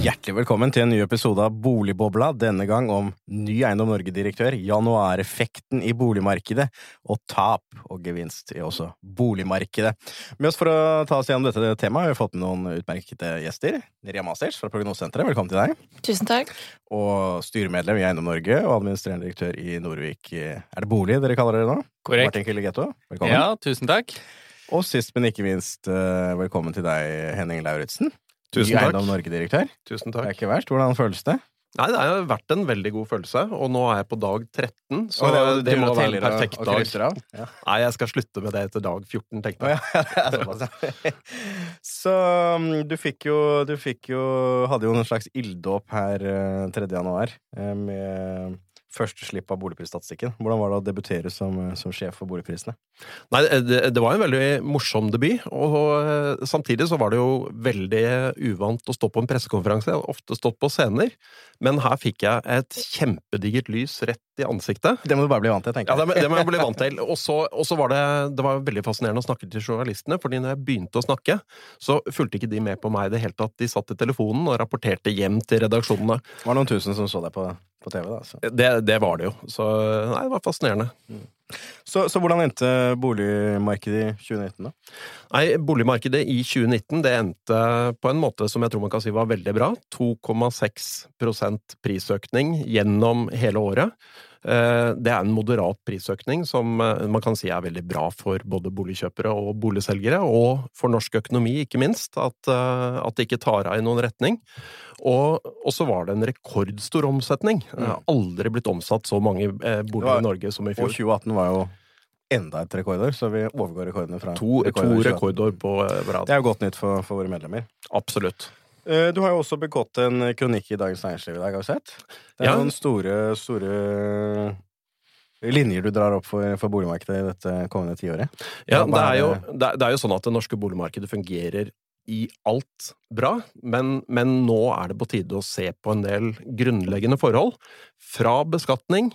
Hjertelig velkommen til en ny episode av Boligbobla, denne gang om ny Eiendom Norge-direktør, januareffekten i boligmarkedet og tap og gevinst i også boligmarkedet. Med oss for å ta oss gjennom dette temaet har vi fått med noen utmerkede gjester. Ria Masters fra Prognosesenteret, velkommen til deg. Tusen takk. Og styremedlem i Eiendom Norge og administrerende direktør i Norvik. Er det bolig dere kaller dere nå? Korrekt. Martin Kyllegetto, velkommen. Ja, tusen takk. Og sist, men ikke minst, eh, velkommen til deg, Henning Lauritzen. Tusen takk. Eiendom Norge-direktør. Tusen takk. Det er ikke verst. Hvordan føles det? Nei, det har vært en veldig god følelse, og nå er jeg på dag 13, så det, det, det, må være en og- perfekt og dag. Ja. Nei, jeg skal slutte med det etter dag 14, tenkte jeg. såpass, ja. Så um, du fikk jo Du fikk jo Hadde jo en slags ilddåp her eh, 3. januar eh, med første slipp av boligprisstatistikken. Hvordan var det å debutere som, eh, som sjef for boligprisene? Nei, det, det var en veldig morsom debut, og og, samtidig så var det jo veldig uvant å stå på en pressekonferanse. Jeg har ofte stått på scener, men her fikk jeg et kjempedigert lys rett i ansiktet. Det må du bare bli vant til, tenker Ja, det, jeg. det må jeg bli vant til. Og så var det, det var veldig fascinerende å snakke til journalistene, fordi når jeg begynte å snakke, så fulgte ikke de med på meg i det hele tatt. De satt i telefonen og rapporterte hjem til redaksjonene. Det var noen tusen som så deg på, på TV. da. Så. Det, det var det jo. Så nei, det var fascinerende. Så, så hvordan endte boligmarkedet i 2019, da? Nei, boligmarkedet i 2019 det endte på en måte som jeg tror man kan si var veldig bra. 2,6% prisøkning gjennom hele året. Eh, Det er en moderat prisøkning som eh, man kan si er veldig bra for både boligkjøpere og boligselgere, og for norsk økonomi, ikke minst. At, eh, at det ikke tar av i noen retning. Og så var det en rekordstor omsetning. Det har aldri blitt omsatt så mange boliger i Norge som i fjor. Og fjor. 2018 var jo enda et rekordår, så vi overgår rekordene fra To, rekordår to rekordår på eh, rad. Det er jo godt nytt for, for våre medlemmer. Absolutt. Eh, Du har jo også begått en kronikk i Dagens Næringsliv i dag, har vi sett? Det er Ja. noen store, store linjer du drar opp for, for boligmarkedet i dette kommende tiåret. Ja, det er jo, er- det er jo sånn at det norske boligmarkedet fungerer i alt bra, men, men nå er det på tide å se på en del grunnleggende forhold. Fra beskatning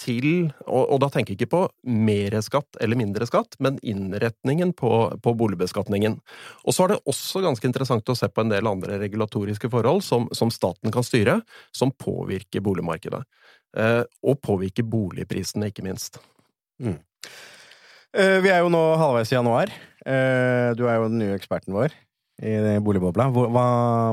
til Og, og da tenker jeg ikke på mer skatt eller mindre skatt, men innretningen på, på boligbeskatningen. Og så er det også ganske interessant å se på en del andre regulatoriske forhold som, som staten kan styre, som påvirker boligmarkedet. Eh, og påvirker boligprisene, ikke minst. Eh, Vi er jo nå halvveis i januar. Eh, Du er jo den nye eksperten vår i boligbobla. Hvor, hva,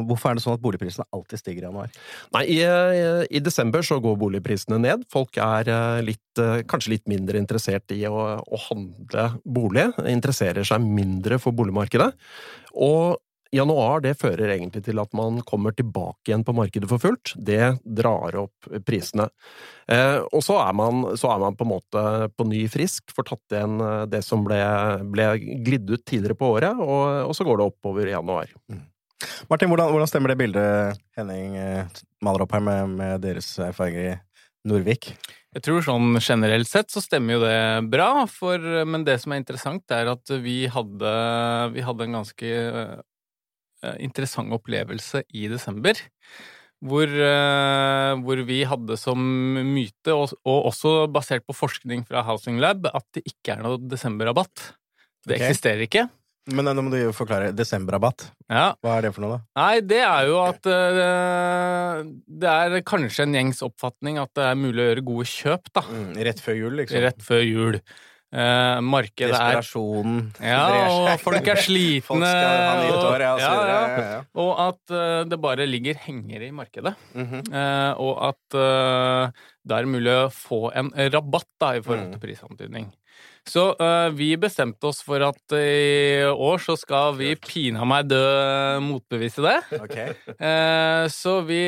hvorfor er det sånn at boligprisene alltid stiger i januar? Nei, i, eh, i desember så går boligprisene ned. Folk er eh, litt, eh, kanskje litt mindre interessert i å, å handle bolig. Interesserer seg mindre for boligmarkedet. Og januar det fører egentlig til at man kommer tilbake igjen på markedet for fullt. Det drar opp prisene. Eh, og så er, man, så er man på en måte på ny frisk, får tatt igjen eh, det som ble, ble glidd ut tidligere på året, og, og så går det oppover i januar. Martin, hvordan, hvordan stemmer det bildet Henning eh, maler opp her med, med deres erfaringer i Norvik? Jeg tror sånn generelt sett så stemmer jo det bra, for, men det som er interessant, er at vi hadde, vi hadde en ganske interessant opplevelse i desember. Hvor, eh, hvor vi hadde som myte, og, og også basert på forskning fra Housing Lab, at det ikke er noe desemberrabatt. Det okay. eksisterer ikke. Men nå må du jo forklare. Desemberrabatt, Ja, hva er det for noe, da? Nei, det er jo at eh, Det er kanskje en gjengs oppfatning at det er mulig å gjøre gode kjøp, da. Mm, rett før jul, liksom? Rett før jul. Eh, markedet er Desperasjonen Ja, og folk er slitne. Folk skal ja, ja, ja. Og at uh, det bare ligger hengere i markedet. Mhm. Eh, og at uh, det er mulig å få en rabatt da, i forhold Mm. til prisantydning. Så vi bestemte oss for at i år så skal vi pinadø dø motbevise det. Okay. Så, vi,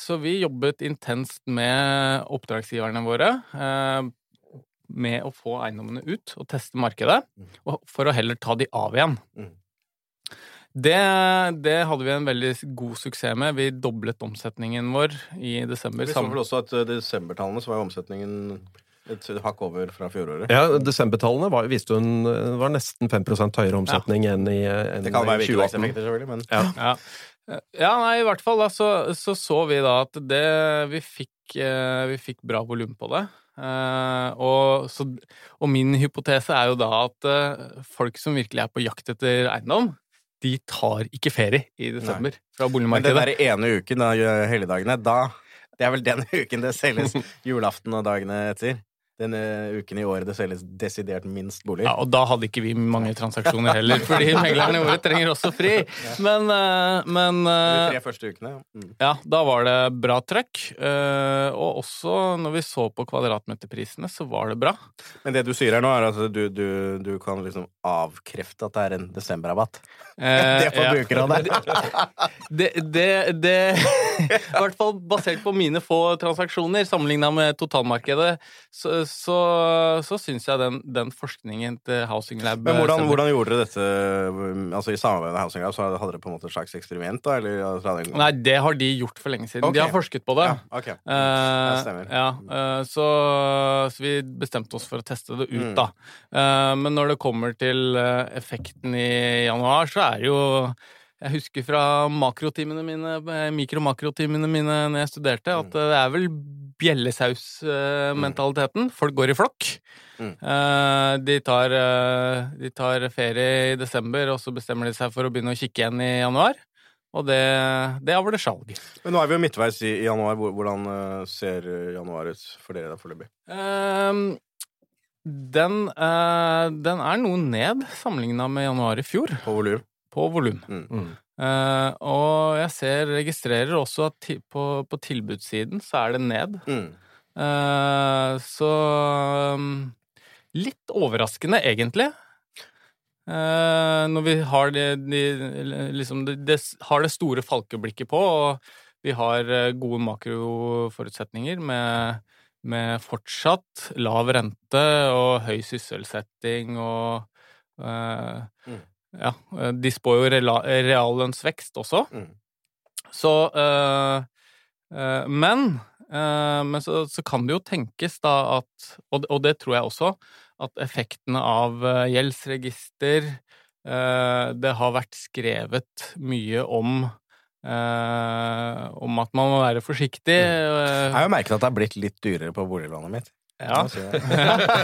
så vi jobbet intenst med oppdragsgiverne våre. Eh, med å få eiendommene ut og teste markedet, og for å heller ta de av igjen. Mm. Det, det hadde vi en veldig god suksess med. Vi doblet omsetningen vår i desember. Vi så vel også at uh, desembertallene så var omsetningen et hakk over fra fjoråret. Ja, Desembertallene var, viste hun var nesten 5% høyere omsetning enn i, 2018. Det kan være i 2018. virkelighetseffekter, selvfølgelig, men Ja. Ja. Ja, nei, i hvert fall da, så, så så vi da at det Vi fikk, eh, vi fikk bra volum på det. Eh, og, så, og min hypotese er jo da at eh, folk som virkelig er på jakt etter eiendom, de tar ikke ferie i desember fra Men den der ene uken, av helligdagene, da Det er vel den uken det selges julaften og dagene etter. Den eh, uken i året det selges desidert minst bolig. Ja, og da hadde ikke vi mange transaksjoner heller, fordi meglerne våre trenger også fri. Men, eh, men De eh, tre første ukene. Mm. Ja, da var det bra trøkk. eh, Og også når vi så på kvadratmeterprisene, så var det bra. Men det du sier her nå, er at du, du, du kan liksom avkrefte at det er en desemberrabatt. Eh, Det får brukerne Det, det, det I hvert fall basert på mine få transaksjoner sammenligna med totalmarkedet, så, så, så syns jeg den, den forskningen til Housing Lab Men hvordan, hvordan gjorde dere dette altså i samarbeid med Housing Lab? Så hadde dere på en måte et slags eksperiment? da? Eller, Nei, det har de gjort for lenge siden. Okay. De har forsket på det. Ja, ok. Eh, Det stemmer. ja, eh, så, så vi bestemte oss for å teste det ut, Mm. da. Eh, men når det kommer til eh, effekten i januar, så er det jo Jeg husker fra makrotimene mine, eh, mikro-makrotimene mine når jeg studerte, at Mm. det er vel bjellesaus-mentaliteten. Folk går i flokk. Mm. Eh, de, tar, eh, de tar ferie i desember, og så bestemmer de seg for å begynne å kikke igjen i januar. Og det, det er det salg. Men nå er vi jo midtveis i, januar. Hvordan ser januar ut for dere da foreløpig? Ehm, den, den er noe ned sammenligna med januar i fjor, På volum? På volum. Mm. Uh, og jeg ser, registrerer også at ti, på, på tilbudssiden så er det ned. Mm. Uh, så um, litt overraskende, egentlig. Uh, når vi har det, de, liksom det, det, har det store falkeblikket på, og vi har gode makroforutsetninger med, med fortsatt lav rente og høy sysselsetting og Uh, Mm. Ja, eh, de spår jo reallønnsvekst også. Mm. Så eh, eh, Men, eh, men så, så kan det jo tenkes da at og, og det tror jeg også, at effektene av gjeldsregister Det har vært skrevet mye om om at man må være forsiktig. Jeg eh, har jo merket at det er blitt litt dyrere på boliglånet mitt. Ja.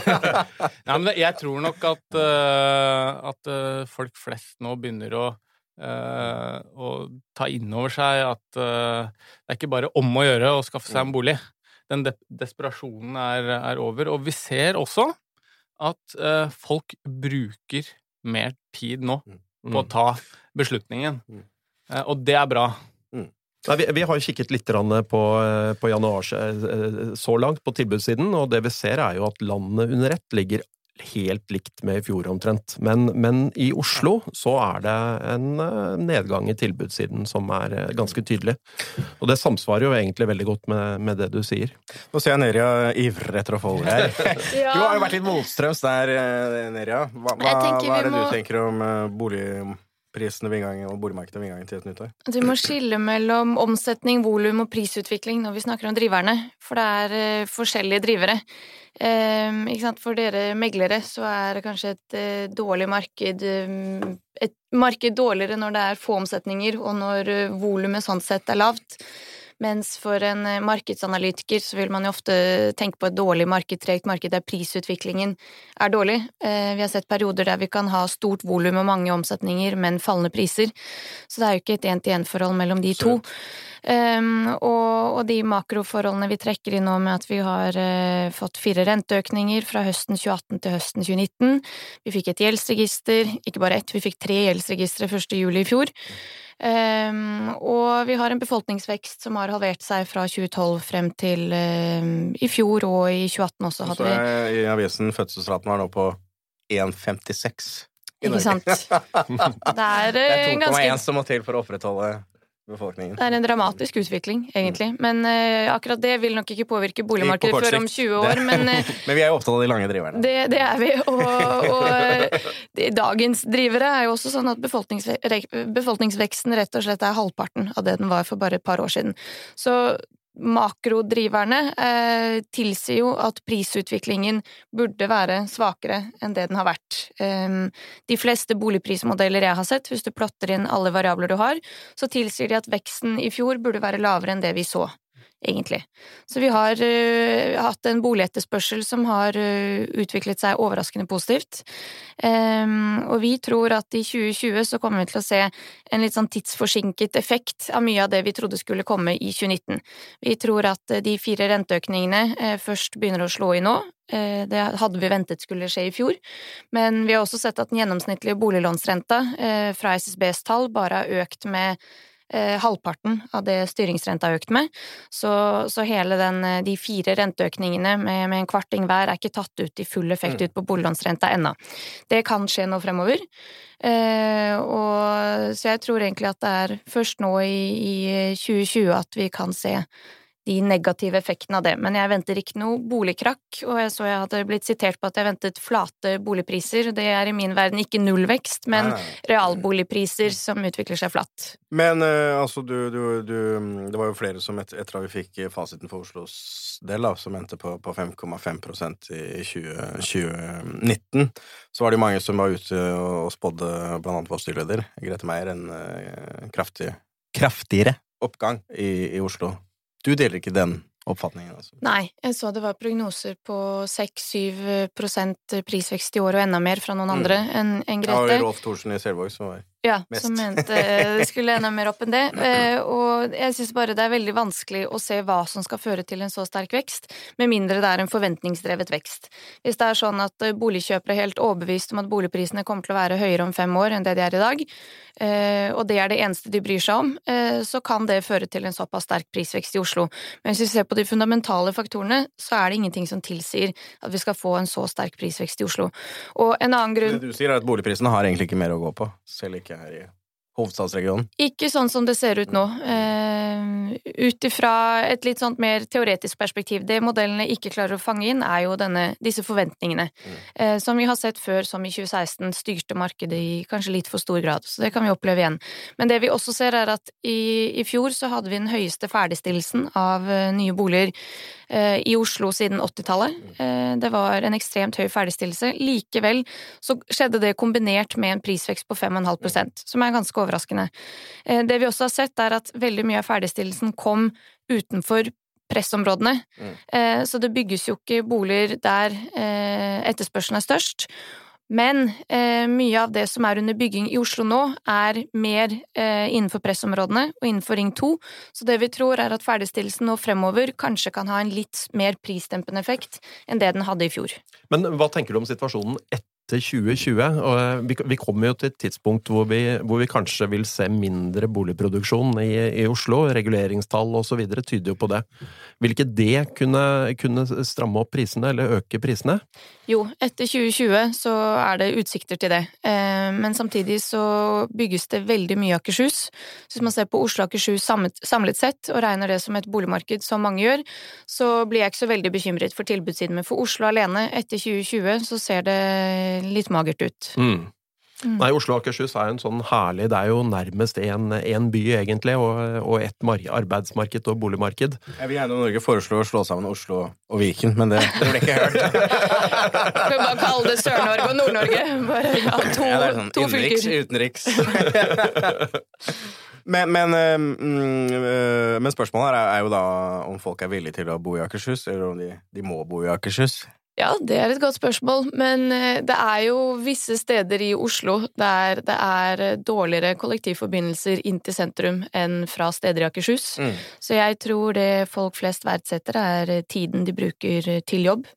Nei, men jeg tror nok at, uh, at uh, folk flest nå begynner å uh, å ta inn over seg at det er ikke bare om å gjøre å skaffe seg en bolig. Den de desperasjonen er, er over. Og vi ser også at folk bruker mer tid nå på å ta beslutningen. Mm. Og det er bra. Nei, vi, vi har jo kikket litt på, eh, på januar eh, så langt på tilbudssiden, og det vi ser er jo at landet under ett ligger helt likt med i fjor omtrent. Men, men i Oslo så er det en eh, nedgang i tilbudssiden som er eh, ganske tydelig. Og det samsvarer jo egentlig veldig godt med, med det du sier. Nå ser jeg Neria ivrer etter å få ordet her. Ja. Du har jo vært litt motstrøms der, eh, Neria. Hva, hva, hva er det må- du tenker om eh, boligprisene ved inngangen og boligmarkedet ved inngangen til et nytt år? Du må skille mellom omsetning, volum og prisutvikling når vi snakker om driverne, for det er eh, forskjellige drivere. Eh, sant? For dere meglere så er det kanskje et eh, dårlig marked eh, Et marked dårligere når det er få omsetninger, og når uh, volumet sånn sett er lavt. Mens for en eh, markedsanalytiker så vil man jo ofte tenke på et dårlig marked, tregt marked, der prisutviklingen er dårlig. Eh, vi har sett perioder der vi kan ha stort volum og mange omsetninger, men fallende priser. Så det er jo ikke et én-til-én-forhold mellom de to. Um, og, og de makroforholdene vi trekker inn nå med at vi har uh, fått fire renteøkninger fra høsten 2018 til høsten 2019. Vi fikk et gjeldsregister, ikke bare ett, vi fikk tre gjeldsregistre 1. juli i fjor. Um, og vi har en befolkningsvekst som har halvert seg fra 2012 frem til um, i fjor, og i 2018 også Så hadde vi jeg i avisen fødselsraten var nå på 1,56. Ikke sant? Det er, Det er 2,1 ganske som må til for å opprettholde befolkningen. Det er en dramatisk utvikling, egentlig. Men uh, akkurat det vil nok ikke påvirke boligmarkedet På før om 20 år, men uh, Men vi er jo opptatt av de lange driverne. det, det er vi. Og, og uh, de- dagens drivere er jo også sånn at befolkningsve befolkningsveksten rett og slett er halvparten av det den var for bare et par år siden. Så makrodriverne eh, tilsier jo at prisutviklingen burde være svakere enn det den har vært. Eh, de fleste boligprismodeller jeg har sett, hvis du plotter inn alle variabler du har, så tilsier de at veksten i fjor burde være lavere enn det vi så egentlig. Så vi har uh, hatt en boligetterspørsel som har uh, utviklet seg overraskende positivt. Um, og vi tror at i 2020 så kommer vi til å se en litt sånn tidsforsinket effekt av mye av det vi trodde skulle komme i 2019. Vi tror at uh, de fire renteøkningene først begynner å slå i nå. Det hadde vi ventet skulle skje i fjor, men vi har også sett at den gjennomsnittlige boliglånsrenta fra SSBs tall bare har økt med eh, halvparten av det styringsrenta har økt med. Så, så hele den, eh, de fire renteøkningene med, med, en kvarting hver er ikke tatt ut i full effekt mm. ut på boliglånsrenta ennå. Det kan skje nå fremover. Eh, og, så jeg tror egentlig at det er først nå i, i 2020 at vi kan se de negative effektene av det. Men jeg venter ikke noe boligkrakk, og jeg så jeg hadde blitt sitert på at jeg ventet flate boligpriser. Det er i min verden ikke nullvekst, men realboligpriser som utvikler seg flatt. Men uh, altså, du, du, du, Det var jo flere som et, etter at vi fikk fasiten for Oslos del, da, som endte på, på 5,5% i 20, 2019, så var det mange som var ute og spådde, blant annet vår styreleder Grete Meier, en uh, kraftig, kraftigere oppgang i, i Oslo du deler ikke den oppfatningen? Altså. Nei, jeg så det var prognoser på 6-7 prisvekst i år og enda mer fra noen mm. andre mm. enn en Grete. Ja, Rolf Thorsen i Selvåg som var ja, Mest. som mente det skulle enda mer opp enn det. Eh, og jeg syns bare det er veldig vanskelig å se hva som skal føre til en så sterk vekst, med mindre det er en forventningsdrevet vekst. Hvis det er sånn at eh, boligkjøpere er helt overbevist om at boligprisene kommer til å være høyere om fem år enn det de er i dag, eh, og det er det eneste de bryr seg om, så kan det føre til en såpass sterk prisvekst i Oslo. Men hvis vi ser på de fundamentale faktorene, så er det ingenting som tilsier at vi skal få en så sterk prisvekst i Oslo. Og en annen grunn Det du sier, er at boligprisene har egentlig ikke mer å gå på, selv ikke her i hovedstadsregionen? Ikke sånn som det ser ut nå. Uh, Ut ifra et litt sånt mer teoretisk perspektiv. Det modellene ikke klarer å fange inn, er jo denne, disse forventningene. Mm. Uh, som vi har sett før, som i 2016, styrte markedet i kanskje litt for stor grad. Så det kan vi oppleve igjen. Men det vi også ser, er at i, i fjor så hadde vi den høyeste ferdigstillelsen av uh, nye boliger i Oslo siden 80-tallet. Eh, det var en ekstremt høy ferdigstillelse. Likevel så skjedde det kombinert med en prisvekst på 5,5% som er ganske overraskende. Eh, det vi også har sett, er at veldig mye av ferdigstillelsen kom utenfor pressområdene. Mm. Så det bygges jo ikke boliger der etterspørselen er størst. Men eh, mye av det som er under bygging i Oslo nå, er mer eh, innenfor pressområdene og innenfor Ring 2. Så det vi tror, er at ferdigstillelsen nå fremover kanskje kan ha en litt mer prisdempende effekt enn det den hadde i fjor. Men hva tenker du om situasjonen etter etter 2020. og eh, Vi, vi kommer jo til et tidspunkt hvor vi, hvor vi kanskje vil se mindre boligproduksjon i, i Oslo. Reguleringstall osv. tyder jo på det. Vil ikke det kunne, kunne, stramme opp prisene, eller øke prisene? Jo, etter 2020 så er det utsikter til det. Eh, men samtidig så bygges det veldig mye Akershus. Så hvis man ser på Oslo og Akershus samlet sett, og regner det som et boligmarked, som mange gjør, så blir jeg ikke så veldig bekymret for tilbudssiden. Men for Oslo alene, etter 2020, så ser det litt magert ut. Mm. Mm. Nei, Oslo og Akershus er jo en sånn herlig Det er jo nærmest en, by, egentlig, og, og et arbeidsmarked og boligmarked. Jeg vil gjerne Norge foreslå å slå sammen Oslo og Viken, men det, det ble ikke hørt. Skal vi bare kalle det Sør-Norge og Nord-Norge? Bare ja, to, ja, det er sånn, to innenriks, utenriks. men, men, øh, men, spørsmålet her er jo da om folk er villige til å bo i Akershus, eller om de, de må bo i Akershus. Ja, det er et godt spørsmål, men eh, det er jo visse steder i Oslo der det er dårligere kollektivforbindelser inn til sentrum enn fra steder i Akershus. Mm. Så jeg tror det folk flest verdsetter, er tiden de bruker til jobb.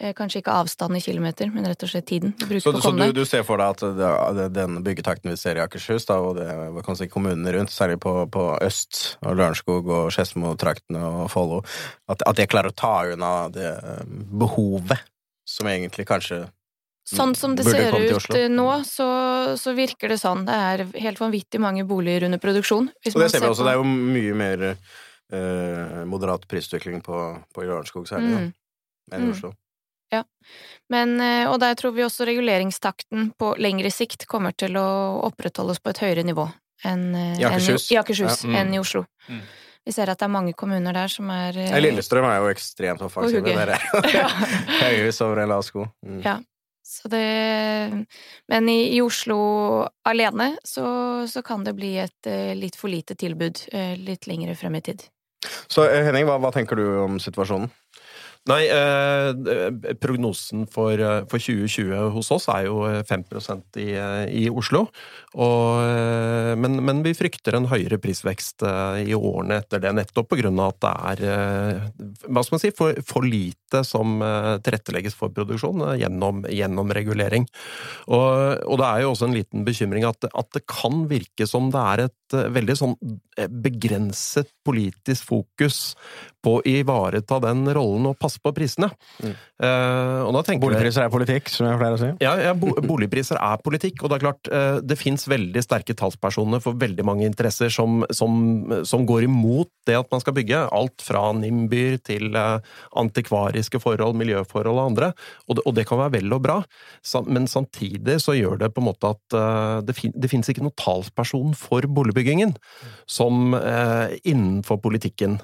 Eh, kanskje ikke avstanden i kilometer, men rett og slett tiden. Så, så du, du, ser for deg at det, den byggetakten vi ser i Akershus, da, og det, kan si, kommunene rundt, særlig på, på øst, og Lørenskog og Skedsmo-traktene og Follo, at, at de klarer å ta unna det eh, behovet som egentlig kanskje Sånn som det ser ut nå, så, så, virker det sånn. Det er helt vanvittig mange boliger under produksjon. og det ser vi også. På... Det er jo mye mer eh, moderat prisutvikling på, på Lørenskog særlig mm. enn i mm. Oslo. Ja. Men, eh, og der tror vi også reguleringstakten på lengre sikt kommer til å opprettholdes på et høyere nivå enn eh, I Akershus, enn i, Akershus, ja. mm. enn i Oslo. Mm. Vi ser at det er mange kommuner der som er Ja, Lillestrøm er jo ekstremt offensive. Dere høyhus over en lav sko. Mm. Ja. Så det Men i, i Oslo alene så, så kan det bli et eh, litt for lite tilbud eh, litt lengre frem i tid. Så eh, Henning, hva, hva tenker du om situasjonen? Nei, eh, prognosen for, eh, for 2020 hos oss er jo 5% i, eh, i Oslo. Og, eh, men, men vi frykter en høyere prisvekst eh, i årene etter det, nettopp pga. at det er eh, hva skal man si, for, for lite som eh, tilrettelegges for produksjon eh, gjennom, gjennom regulering. Og, og det er jo også en liten bekymring at, at det kan virke som det er et eh, veldig sånn eh, begrenset politisk fokus på å ivareta den rollen og passe på prisene. Mm. Og da Boligpriser er politikk, som jeg pleier å si. ja, ja, bo boligpriser er politikk, og det er klart eh, det fins veldig sterke talspersoner for veldig mange interesser som, som, som går imot det at man skal bygge. Alt fra NIMBYR til eh, antikvariske forhold, miljøforhold og andre. Og det, og det kan være vel og bra, men samtidig så gjør det på en måte at det, fin det fins ikke noen talsperson for boligbyggingen som eh, innenfor politikken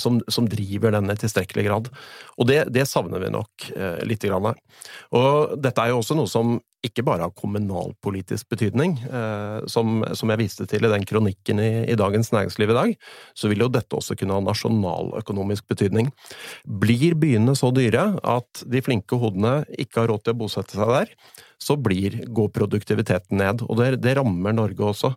som, som driver denne i tilstrekkelig grad. Og det, det savner vi nok eh, lite grann. Og dette er jo også noe som ikke bare har kommunalpolitisk betydning. Eh, som, som jeg viste til i den kronikken i, i Dagens Næringsliv i dag, så vil jo dette også kunne ha nasjonaløkonomisk betydning. Blir byene så dyre at de flinke hodene ikke har råd til å bosette seg der, så blir, går produktiviteten ned. Og det, det rammer Norge også.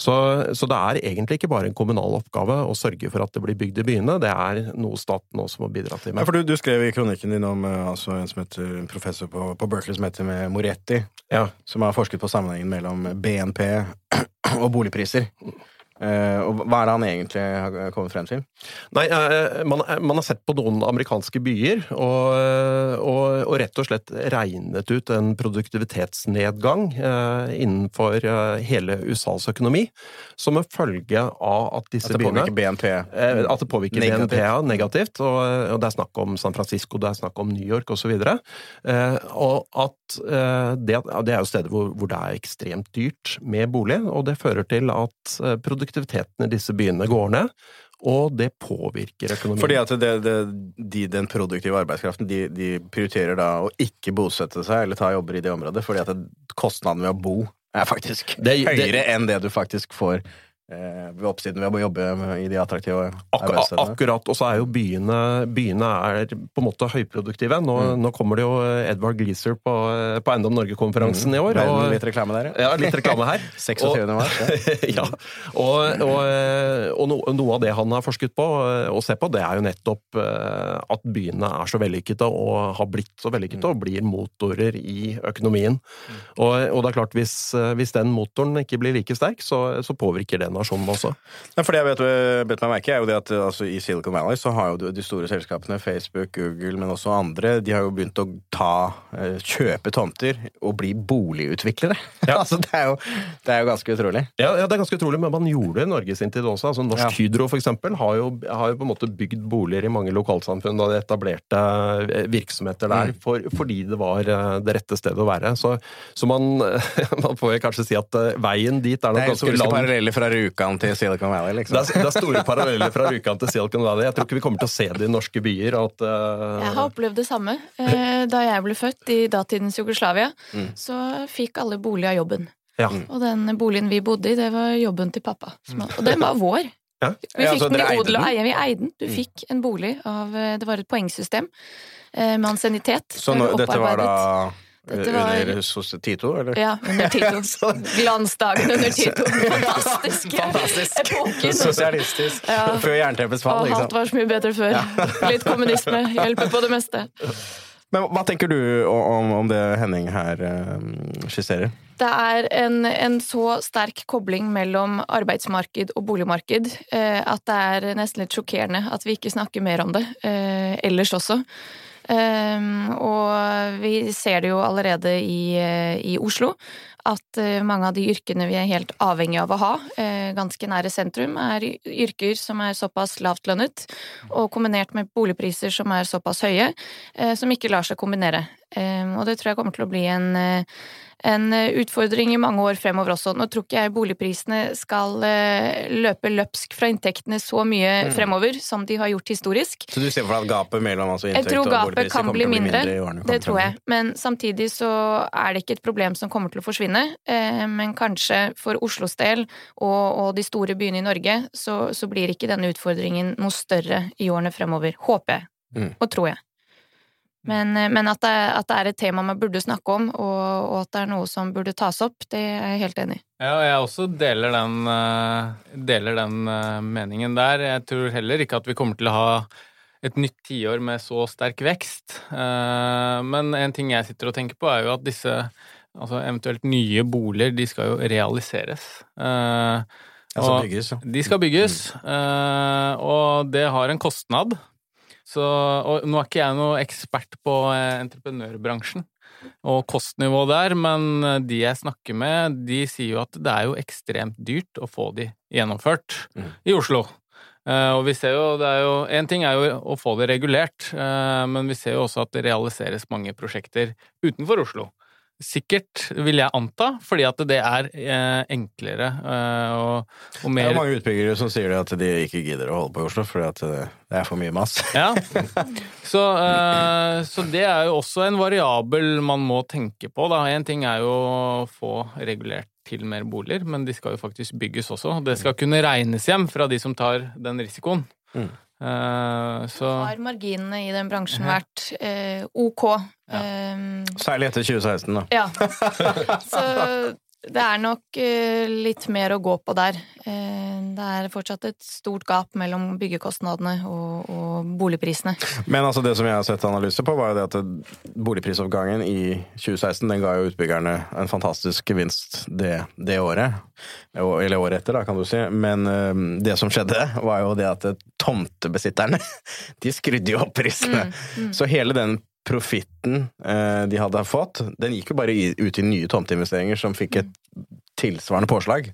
Så, så det er egentlig ikke bare en kommunal oppgave å sørge for at det blir bygd i byene, det er noe staten også må bidra til Ja, med. for du, du skrev i kronikken din om eh, altså, en, heter, professor på, på Berkeley som heter Moretti, Ja. som har forsket på sammenhengen mellom BNP og boligpriser. Eh, og hva er det han egentlig har kommet frem til? Nei, eh, man, man har sett på noen amerikanske byer og, og, og rett og slett regnet ut en produktivitetsnedgang eh, innenfor eh, hele USAs økonomi, som en følge av at disse At det byene BNP? Eh, At det påvirker Negativt. BNP negativt, og, og det er snakk om San Francisco, det er snakk om New York osv. Eh, og at eh, det, det er jo steder hvor, hvor det er ekstremt dyrt med bolig, og det fører til at eh, produktiviteten i disse byene går ned. Og det påvirker økonomien. Fordi at det, det, de, den produktive arbeidskraften de, de prioriterer da å ikke bosette seg eller ta jobber i det området, fordi at kostnaden ved å bo er faktisk Det- høyere enn det du faktisk får ved oppsiden ved å jobbe i de attraktive Ak arbeidsstedene. akkurat, og så er jo byene, byene er på en måte høyproduktive. Nå, Mm. nå kommer det jo Edvard Gleeser på, på Eiendom Norge-konferansen i år. Og, litt reklame der, ja. ja, litt reklame her. 26. mars. Ja. ja, og, og, og no, noe av det han har forsket på og ser på, det er jo nettopp eh, at byene er så vellykkede og har blitt så vellykkede og blir motorer i økonomien. Og, og det er klart, hvis, eh, hvis den motoren ikke blir like sterk, så, så påvirker det nasjonen også. Nei, for det jeg vet, bet meg merke, er jo det at altså, i Silicon Valley så har jo de- store selskapene, Facebook, Google, men også andre, de har jo begynt å ta, eh, kjøpe tomter og bli boligutviklere. Ja. altså, det er, jo, det er jo ganske utrolig. Ja, ja, det er ganske utrolig, men man gjorde det i Norge sin tid også. Altså, Norsk Ja. Hydro for eksempel, har jo, har jo på en måte bygd boliger i mange lokalsamfunn da de etablerte eh, virksomheter der, Mm. for, fordi det var eh, det rette stedet å være. Så, så man, man får kanskje si at veien dit er Det nok er ganske lang. paralleller fra Rjukan til Silicon Valley, Det liksom. er, det er store paralleller fra Rjukan til Silicon Valley. Jeg tror ikke vi kommer til å se det i norske byer. At, uh... Jeg har opplevd det samme. Eh, Da jeg ble født i datidens Jugoslavia, Mm. så fikk alle bolig av jobben. Ja. Og den boligen vi bodde i, det var jobben til pappa. Og den var vår. Ja. Vi Ja, fikk altså, den i odel og eie. Vi eide den. Du Mm. fikk en bolig av eh, Det var et poengsystem eh, med ansiennitet. Så nå, dette var da Dette var- under hos Tito, eller? Ja, under Tito. Så- Glansdagen under Tito. Fantastisk. Fantastisk. Epoken. Sosialistisk. Ja. Før jernteppets fall, Og alt var så mye bedre før. Litt kommunisme hjelper på det meste. Men hva tenker du om, om det Henning her eh, skisserer? Det er en, en så sterk kobling mellom arbeidsmarked og boligmarked eh, at det er nesten litt sjokkerende at vi ikke snakker mer om det eh, ellers også. Um, og vi ser det jo allerede i, eh, i Oslo, at eh, mange av de yrkene vi er helt avhengig av å ha, eh, ganske nære sentrum, er yrker som er såpass lavtlønnet, og kombinert med boligpriser som er såpass høye, som ikke lar seg kombinere. Um, og det tror jeg kommer til å bli en, eh, en utfordring i mange år fremover også. Nå tror ikke jeg boligprisene skal uh, løpe løpsk fra inntektene så mye Mm. fremover som de har gjort historisk. Så du ser for deg at gapet mellom altså, inntekt og boligpriser kommer til å bli mindre. mindre i årene Det tror jeg. Men samtidig så er det ikke et problem som kommer til å forsvinne. Eh, men kanskje for Oslos del og, og de store byene i Norge, så, så blir ikke denne utfordringen noe større i årene fremover. Håper jeg. Mm. Og tror jeg. Men, eh, men at, det, at det er et tema man burde snakke om, og, og at det er noe som burde tas opp, det er jeg helt enig i. Ja, og jeg også deler den, eh, deler den eh, meningen der. Jeg tror heller ikke at vi kommer til å ha et nytt tiår med så sterk vekst. Eh, Men en ting jeg sitter og tenker på, er jo at disse altså eventuelt nye boliger, de skal jo realiseres. Og- bygges, ja. De skal bygges, eh, og det har en kostnad. Så, og nå er ikke jeg noe ekspert på eh, entreprenørbransjen og kostnivå der, men eh, de jeg snakker med, de sier jo at det er jo ekstremt dyrt å få de gjennomført Mm. i Oslo. Eh, og vi ser jo, det er jo En ting er jo å få det regulert, men vi ser jo også at det realiseres mange prosjekter utenfor Oslo. Sikkert, vil jeg anta, fordi at det er eh, enklere eh, og, og Det er mange utbyggere som sier det at de ikke gidder å holde på i Oslo fordi at det det er for mye mas. Ja. Så, eh, så det er jo også en variabel man må tenke på. Da. En ting er jo å få regulert til mer boliger, men de skal jo faktisk bygges også. Det skal kunne regnes hjem fra de som tar den risikoen. Mm. Eh, så Har marginene i den bransjen vært uh, ok? Eh, Særlig etter 2016, da. Ja. Så det er nok eh, litt mer å gå på der. Eh, det er fortsatt et stort gap mellom byggekostnadene og, og boligprisene. Men altså det som jeg har sett analyser på, var jo det at boligprisoppgangen i 2016 den ga jo utbyggerne en fantastisk gevinst det, det året. Eller året etter, da, kan du si. Men eh, det som skjedde, var jo det at tomtebesitterne de skrudde jo opp prisene. Så hele den profitten eh, de hadde fått, den gikk jo bare ut i nye tomteinvesteringer som fikk et tilsvarende påslag.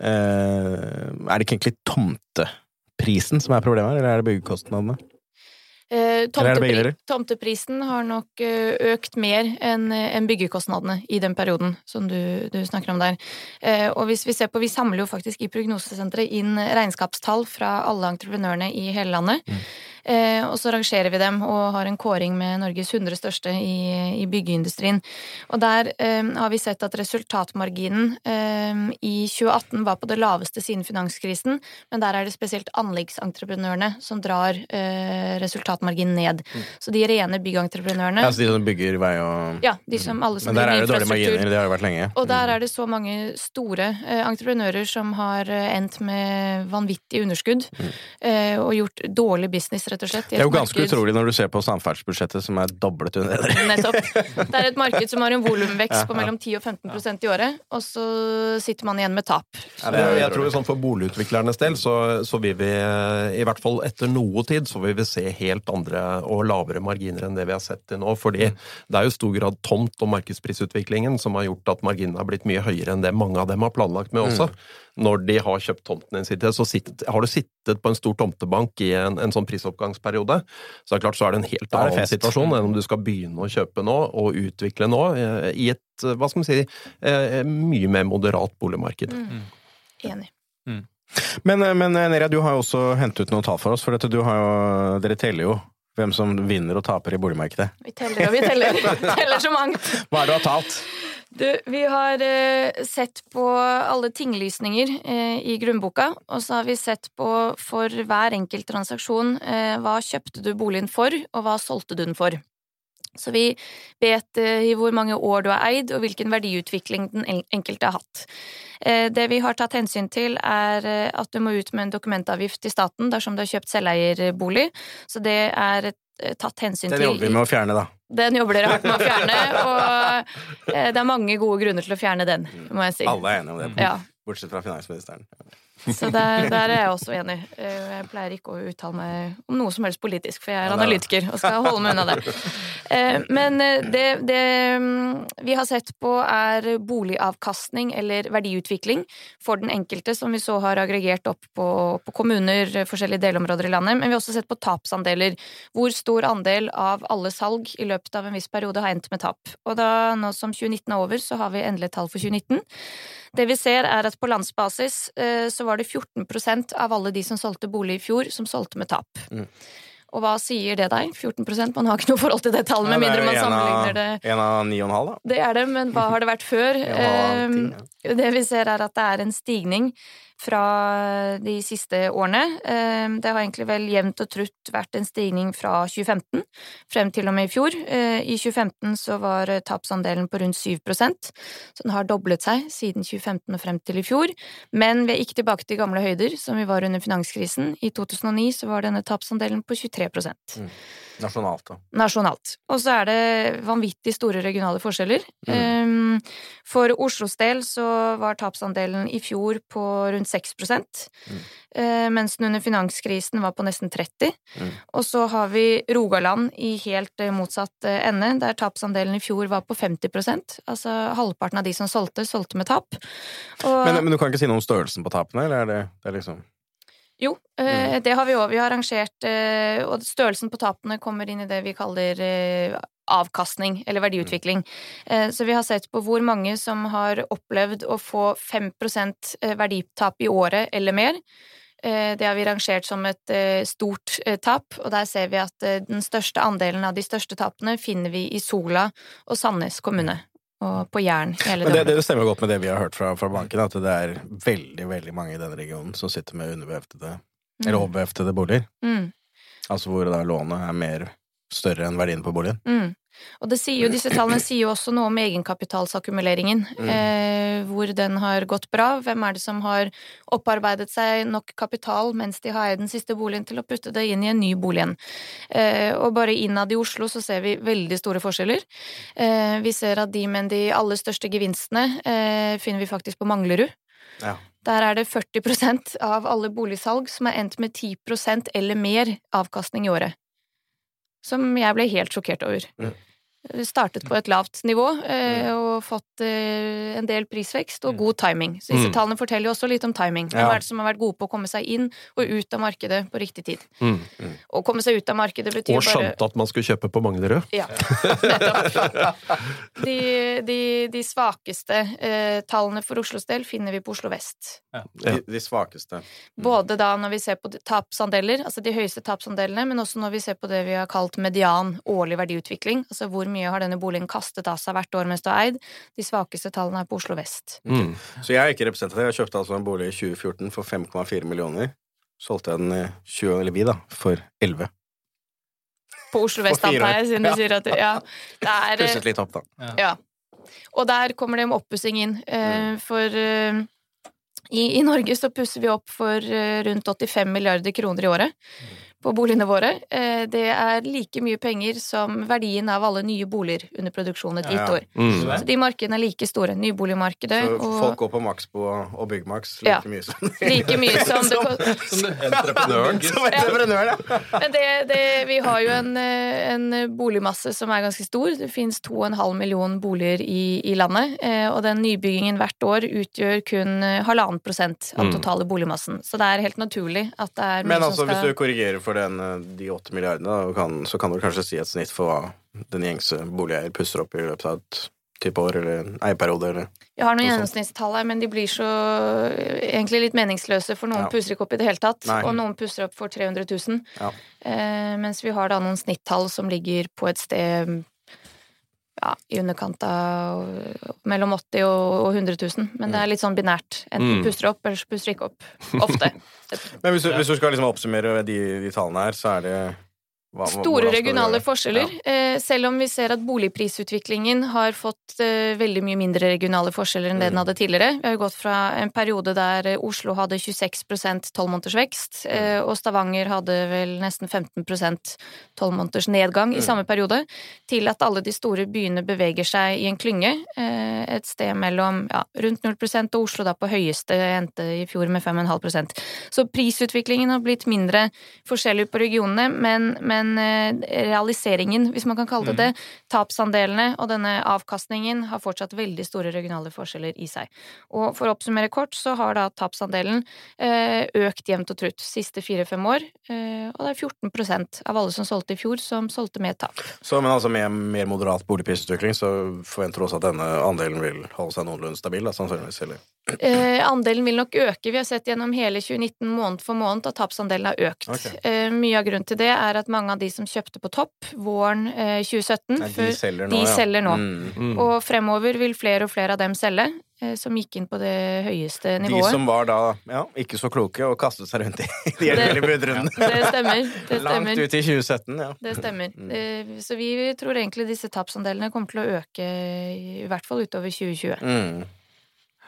Eh, er det ikke egentlig tomteprisen som er problemet, eller er det byggekostnadene? Eh, tomtepri tomteprisen har nok eh, økt mer enn byggekostnadene i den perioden som du, du snakker om der. Eh, og hvis vi ser på, vi samler jo faktisk i Prognosesenteret inn regnskapstall fra alle entreprenørene i hele landet. Mm. Eh, og så rangerer vi dem og har en kåring med Norges 100 største i, i byggeindustrien. Og der eh, har vi sett at resultatmarginen eh, i 2018 var på det laveste siden finanskrisen, men der er det spesielt anleggsentreprenørene som drar resultatmarginen ned. Så de rene byggentreprenørene Altså de som bygger vei og Ja, de som alle som Men der er det dårlige marginer, det har det vært lenge. Og der er det så mange store entreprenører som har endt med vanvittig underskudd mm. og gjort dårlig business, rett og slett. i Det er jo ganske marked. utrolig når du ser på samferdselsbudsjettet som er doblet under det. Nettopp. Det er et marked som har en volumvekst Ja, på mellom 10 og 15% i året, og så sitter man igjen med tap. Ja, det jeg tror sånn For boligutviklernes del så, så vil vi, i hvert fall etter noe tid, så vil vi se helt andre og lavere marginer enn det vi har sett til nå. fordi det er jo stor grad tomt- og markedsprisutviklingen som har gjort at marginene har blitt mye høyere enn det mange av dem har planlagt med også. Når de har kjøpt tomten din, sine, så sitt, har du sittet på en stor tomtebank i en, en sånn prisoppgangsperiode, så er det klart så er det en helt annen fest. situasjon enn om du skal begynne å kjøpe nå og utvikle nå eh, i et, eh, hva skal man si, eh, mye mer moderat boligmarked. Mm. Enig. Men, eh, men Neria, du har jo også hentet ut noen tall for oss, for dette, du har jo, dere teller jo hvem som vinner og taper i boligmarkedet. Vi teller og vi teller. Teller så mangt. Hva er det du har talt? Du, vi har eh, sett på alle tinglysninger eh, i grunnboka, og så har vi sett på for hver enkelt transaksjon eh, hva kjøpte du boligen for, og hva solgte du den for. Så vi vet eh, i hvor mange år du har eid, og hvilken verdiutvikling den enkelte har hatt. Eh, det vi har tatt hensyn til, er eh, at du må ut med en dokumentavgift til staten dersom du har kjøpt selveierbolig, så det er eh, tatt hensyn til. Den jobber vi med å fjerne, da. den jobber dere hardt med å fjerne, og eh, det er mange gode grunner til å fjerne den, må jeg si. Alle er enige om det, bortsett fra finansministeren. Så der, der er jeg også enig. Eh, Jeg pleier ikke å uttale meg om noe som helst politisk, for jeg er analytiker og skal holde meg unna det. Eh, Men eh, det, det mm, vi har sett på, er boligavkastning eller verdiutvikling for den enkelte, som vi så har aggregert opp på, på kommuner, forskjellige delområder i landet. Men vi har også sett på tapsandeler. Hvor stor andel av alle salg i løpet av en viss periode har endt med tap. Og da, nå som 2019 er over, så har vi endelig tall for 2019. Det vi ser er at på landsbasis så var det 14% av alle de som solgte bolig i fjor, som solgte med tap. Mm. Og hva sier det deg? 14% Man har ikke noe forhold til det tallet, med mindre man sammenligner det En av ni og en halv, da. Det er det, men hva har det vært før? En og en halv, ti, Eh, Det vi ser er at det er en stigning fra de siste årene. Eh, Det har egentlig vel jevnt og trutt vært en stigning fra 2015 frem til og med i fjor. Eh, I 2015 så var tapsandelen på rundt 7 så den har doblet seg siden 2015 og frem til i fjor. Men vi er ikke tilbake til gamle høyder, som vi var under finanskrisen. I 2009 så var denne tapsandelen på 23 Nasjonalt, da. nasjonalt. Og så er det vanvittig store regionale forskjeller. Mm. Um, For Oslos del så var tapsandelen i fjor på rundt 6 Mm. uh, mens den under finanskrisen var på nesten 30 Mm. Og så har vi Rogaland i helt eh, motsatt eh, ende, der tapsandelen i fjor var på 50% Altså halvparten av de som solgte, solgte med tap. Og... Men, men du kan ikke si noe om størrelsen på tapene, eller er det, det er liksom Jo, eh, det har vi òg. Vi har arrangert eh, Og størrelsen på tapene kommer inn i det vi kaller eh, avkastning, eller verdiutvikling. Eh, så vi har sett på hvor mange som har opplevd å få 5 eh, verditap i året eller mer. Det har vi rangert som et stort tap, og der ser vi at den største andelen av de største tapene finner vi i Sola og Sandnes kommune. Og på jern hele Men det, det stemmer godt med det vi har hørt fra, fra banken, at det er veldig veldig mange i denne regionen som sitter med underbeheftede eller overbeheftede boliger. Mm. Altså hvor da lånet er mer større enn verdien på boligen. Mm. Og det sier jo, disse tallene sier jo også noe om egenkapitalsakkumuleringen. Mm. Eh, hvor den har gått bra. Hvem er det som har opparbeidet seg nok kapital mens de har eid den siste boligen til å putte det inn i en ny bolig igjen. Eh, og bare innad i Oslo så ser vi veldig store forskjeller. Eh, vi ser at de med de aller største gevinstene eh, finner vi faktisk på Manglerud. Ja. Der er det 40% av alle boligsalg som er endt med 10% eller mer avkastning i året. Som jeg ble helt sjokkert over. Mm. Startet på et lavt nivå eh, og fått eh, en del prisvekst og god timing. Så disse Mm. tallene forteller jo også litt om timing. Hvem Ja. er det som har vært gode på å komme seg inn og ut av markedet på riktig tid? Mm. Å komme seg ut av markedet betyr bare Og bare at man skulle kjøpe på Manglerud. ja, nettopp. De, de, de svakeste eh, tallene for Oslos del finner vi på Oslo vest. De, de svakeste. Både da når vi ser på de- tapsandeler, altså de høyeste tapsandelene, men også når vi ser på det vi har kalt median årlig verdiutvikling, altså hvor mye har denne boligen kastet av seg hvert år mens du har eid. De svakeste tallene er på Oslo vest. Mm. Så jeg er ikke representativ. Jeg kjøpte altså en bolig i 2014 for 5,4 millioner. Solgte jeg den i 20, eller vi da, for 11. På Oslo vest, antar jeg, siden du Ja. sier at du Ja. Det er Pusset litt opp, da. Ja. Og der kommer det med oppussing inn. Eh, For eh, i, i Norge så pusser vi opp for eh, rundt 85 milliarder kroner i året på boligene våre. Eh, Det er like mye penger som verdien av alle nye boliger under produksjon et gitt ja. år. Mm. Så de markedene er like store. Nyboligmarkedet Så og folk går på Maxbo og Byggmax like Ja. mye som like mye som det Som det entreprenøren. Som entreprenør, ja. Men det, det, vi har jo en, eh, en boligmasse som er ganske stor. Det finnes 2,5 million boliger i, i landet, eh, og den nybyggingen hvert år utgjør kun halvannen prosent av den Mm. totale boligmassen. Så det er helt naturlig at det er mye Men altså, som hvis du korrigerer for den, eh, de åtte milliardene, kan, så kan du kanskje si et snitt for hva den gjengse boligeier pusser opp i løpet av et type år eller en eierperiode, eller Vi har noen noe gjennomsnittstall her, men de blir så egentlig litt meningsløse, for noen Ja. pusser ikke opp i det hele tatt, Nei. og noen pusser opp for 300 000. Ja. Eh, mens vi har da noen snittall som ligger på et sted ja, i underkant av mellom 80 og og 100 000. Men det er litt sånn binært. Enten Mm. pusser opp, eller så pusser ikke opp. Ofte. Men hvis du, hvis du skal liksom oppsummere de, de tallene her, så er det Hva- Store regionale forskjeller. Ja. selv om vi ser at boligprisutviklingen har fått eh, veldig mye mindre regionale forskjeller enn det den Mm. hadde tidligere. Vi har jo gått fra en periode der eh, Oslo hadde 26 tolvmånedersvekst, Mm. eh, og Stavanger hadde vel nesten 15% tolvmåneders nedgang i Mm. samme periode, til at alle de store byene beveger seg i en klynge. eh, Et sted mellom ja, rundt 0 og Oslo da på høyeste endte i fjor med 5,5% Så prisutviklingen har blitt mindre forskjellig på regionene, men, men eh, realiseringen, hvis man kan kalle det det, tapsandelene og denne avkastningen har fortsatt veldig store regionale forskjeller i seg. Og for å oppsummere kort, så har da tapsandelen eh, økt jevnt og trutt siste fire-fem år, eh, og det er 14% av alle som solgte i fjor, som solgte med tap. Så, men altså med mer moderat boligprisutvikling så forventer du også at denne andelen vil holde seg noenlunde stabil, da, sannsynligvis? Eller? Eh, andelen vil nok øke. Vi har sett gjennom hele 2019 måned for måned at tapsandelen har økt. Okay. Eh, mye av grunnen til det er at mange av de som kjøpte på topp våren eh, 2017, Nei, de for, selger nå, de ja. selger nå. Mm. Mm. Og fremover vil flere og flere av dem selge, eh, som gikk inn på det høyeste nivået. De som var da ja, ikke så kloke og kastet seg rundt i de endelige budrundene. Det stemmer. Det Langt ut i 2017, ja. Det stemmer. Mm. Eh, Så vi tror egentlig disse tapsandelene kommer til å øke i hvert fall utover 2020.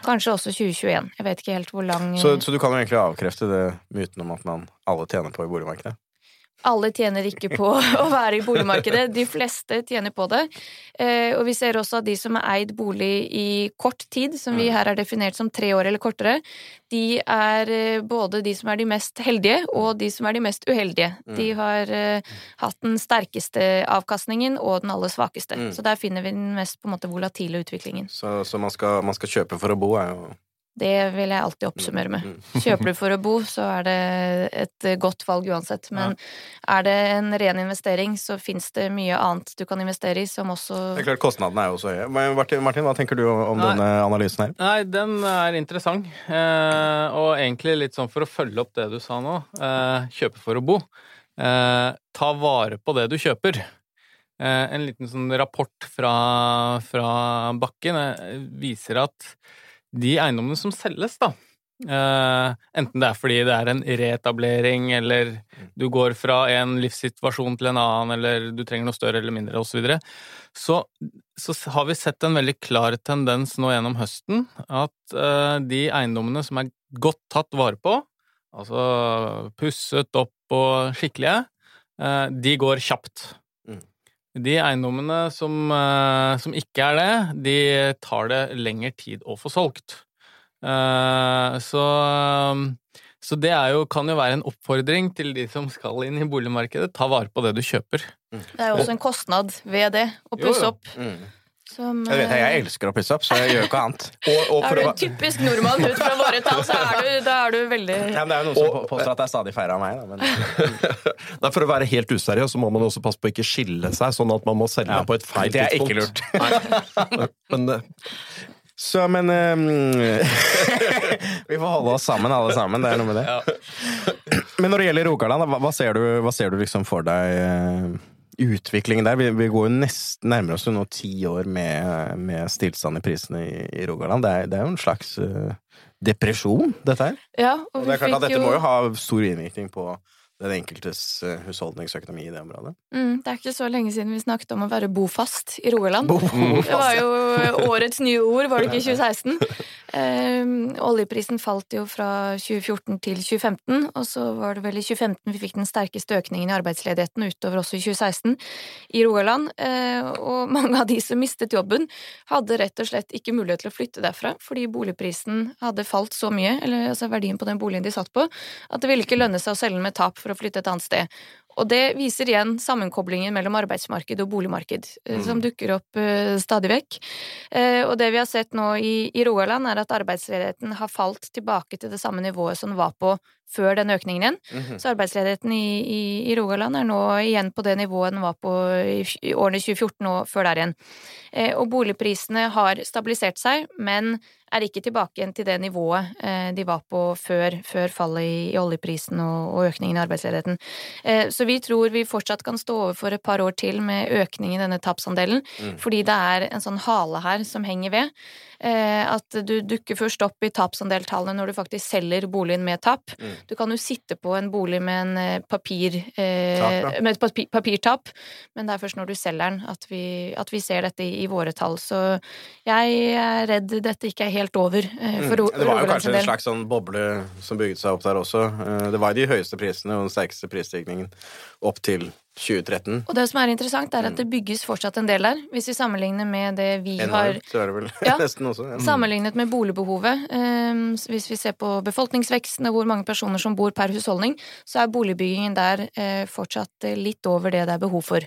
Kanskje også 2021. Jeg vet ikke helt hvor lang Så, så du kan jo egentlig avkrefte det myten om at man alle tjener på i boligmarkedet? Alle tjener ikke på å være i boligmarkedet. De fleste tjener på det. Eh, og vi ser også at de som har eid bolig i kort tid, som vi Mm. her har definert som tre år eller kortere, de er eh, både de som er de mest heldige, og de som er de mest uheldige. Mm. De har eh, hatt den sterkeste avkastningen og den aller svakeste. Mm. Så der finner vi den mest på en måte volatile utviklingen. Så, så man, skal, man skal kjøpe for å bo, er jo Det vil jeg alltid oppsummere med. Mm. Kjøper du for å bo, så er det et godt valg uansett. Men er det en ren investering, så fins det mye annet du kan investere i som også Det er klart, kostnadene er jo så høye. Men Martin, Martin, hva tenker du om Nei. denne analysen her? Nei, den er interessant. Eh, og egentlig litt sånn for å følge opp det du sa nå. Eh, kjøpe for å bo. Eh, ta vare på det du kjøper. Eh, en liten sånn rapport fra, fra Bakken eh, viser at de eiendommene som selges, da Uh, Enten det er fordi det er en reetablering, eller du går fra en livssituasjon til en annen, eller du trenger noe større eller mindre, osv. Så, så så har vi sett en veldig klar tendens nå gjennom høsten at uh, de eiendommene som er godt tatt vare på, altså pusset opp og skikkelige, uh, de går kjapt. Mm. De eiendommene som, eh, som ikke er det, de tar det lengre tid å få solgt. Eh, så, så det er jo, kan jo være en oppfordring til de som skal inn i boligmarkedet. Ta vare på det du kjøper. Det er jo også en kostnad ved det, å pusse pusse jo. opp. Mm. Som, Jeg vet jeg, eh, elsker å pusse opp, så jeg gjør ikke annet. Og, og er du en typisk nordmann ut fra våre tall, så er du, da er du veldig Ja, men det er jo noen som på- påstår at det er stadig av meg, da. Men, nei, for å være helt useriøs så må man også passe på å ikke skille seg, sånn at man må selge Ja, på et feil tidspunkt. det er ikke lurt. Men eh, så, men um, Vi får holde oss sammen, alle sammen. Det er noe med det. Men når det gjelder Rogaland, hva, hva ser du, hva ser du liksom for deg eh, utviklingen der? Vi, vi går jo nesten nærmere oss jo nå ti år med, med stillstand i prisene i, i Rogaland. Det er, det er jo en slags uh, depresjon, dette her. Ja, Og og det er klart at dette jo må jo ha stor innvirkning på den enkeltes eh, husholdningsøkonomi i det området. mm, Det er ikke så lenge siden vi snakket om å være bofast i Rogaland. Bofast, Det var jo årets nye ord, var det ikke i 2016? Eh, oljeprisen falt jo fra 2014 til 2015, og så var det vel i 2015 vi fikk den sterkeste økningen i arbeidsledigheten utover også i 2016 i Rogaland. Eh, og mange av de som mistet jobben, hadde rett og slett ikke mulighet til å flytte derfra, fordi boligprisen hadde falt så mye, eller altså verdien på den boligen de satt på, at det ville ikke lønne seg å selge den med tap for å flytte et annet sted. Og det viser igjen sammenkoblingen mellom arbeidsmarked og boligmarked, mm. som dukker opp uh, stadig vekk. Uh, og det vi har sett nå i, i Rogaland, er at arbeidsledigheten har falt tilbake til det samme nivået som den var på før den økningen igjen. Mhm. Så arbeidsledigheten i, i, i Rogaland er nå igjen på det nivået den var på i, i årene 2014 og før der igjen. Eh, og boligprisene har stabilisert seg, men er ikke tilbake igjen til det nivået eh, de var på før, før fallet i, i oljeprisen og, og økningen i arbeidsledigheten. Eh, så vi tror vi fortsatt kan stå overfor et par år til med økning i denne tapsandelen, Mm. fordi det er en sånn hale her som henger ved. Eh, at du dukker først opp i tapsandeltallene når du faktisk selger boligen med tap. Mm. Du kan jo sitte på en bolig med en eh, papir eh, Med et papir, papirtap, men det er først når du selger den at vi, at vi ser dette i, i våre tall. Så jeg er redd dette ikke er helt over eh, for Mm. Det var jo kanskje en slags sånn boble som bygget seg opp der også. Eh, Det var de høyeste prisene og den sterkeste prisstigningen opp til 2013. Og det som er interessant, er at Mm. det bygges fortsatt en del der. Hvis vi sammenligner med det vi har så er det vel Ja. nesten også. Ja. Sammenlignet med boligbehovet, Um, hvis vi ser på befolkningsveksten og hvor mange personer som bor per husholdning, så er boligbyggingen der uh, fortsatt litt over det det er behov for.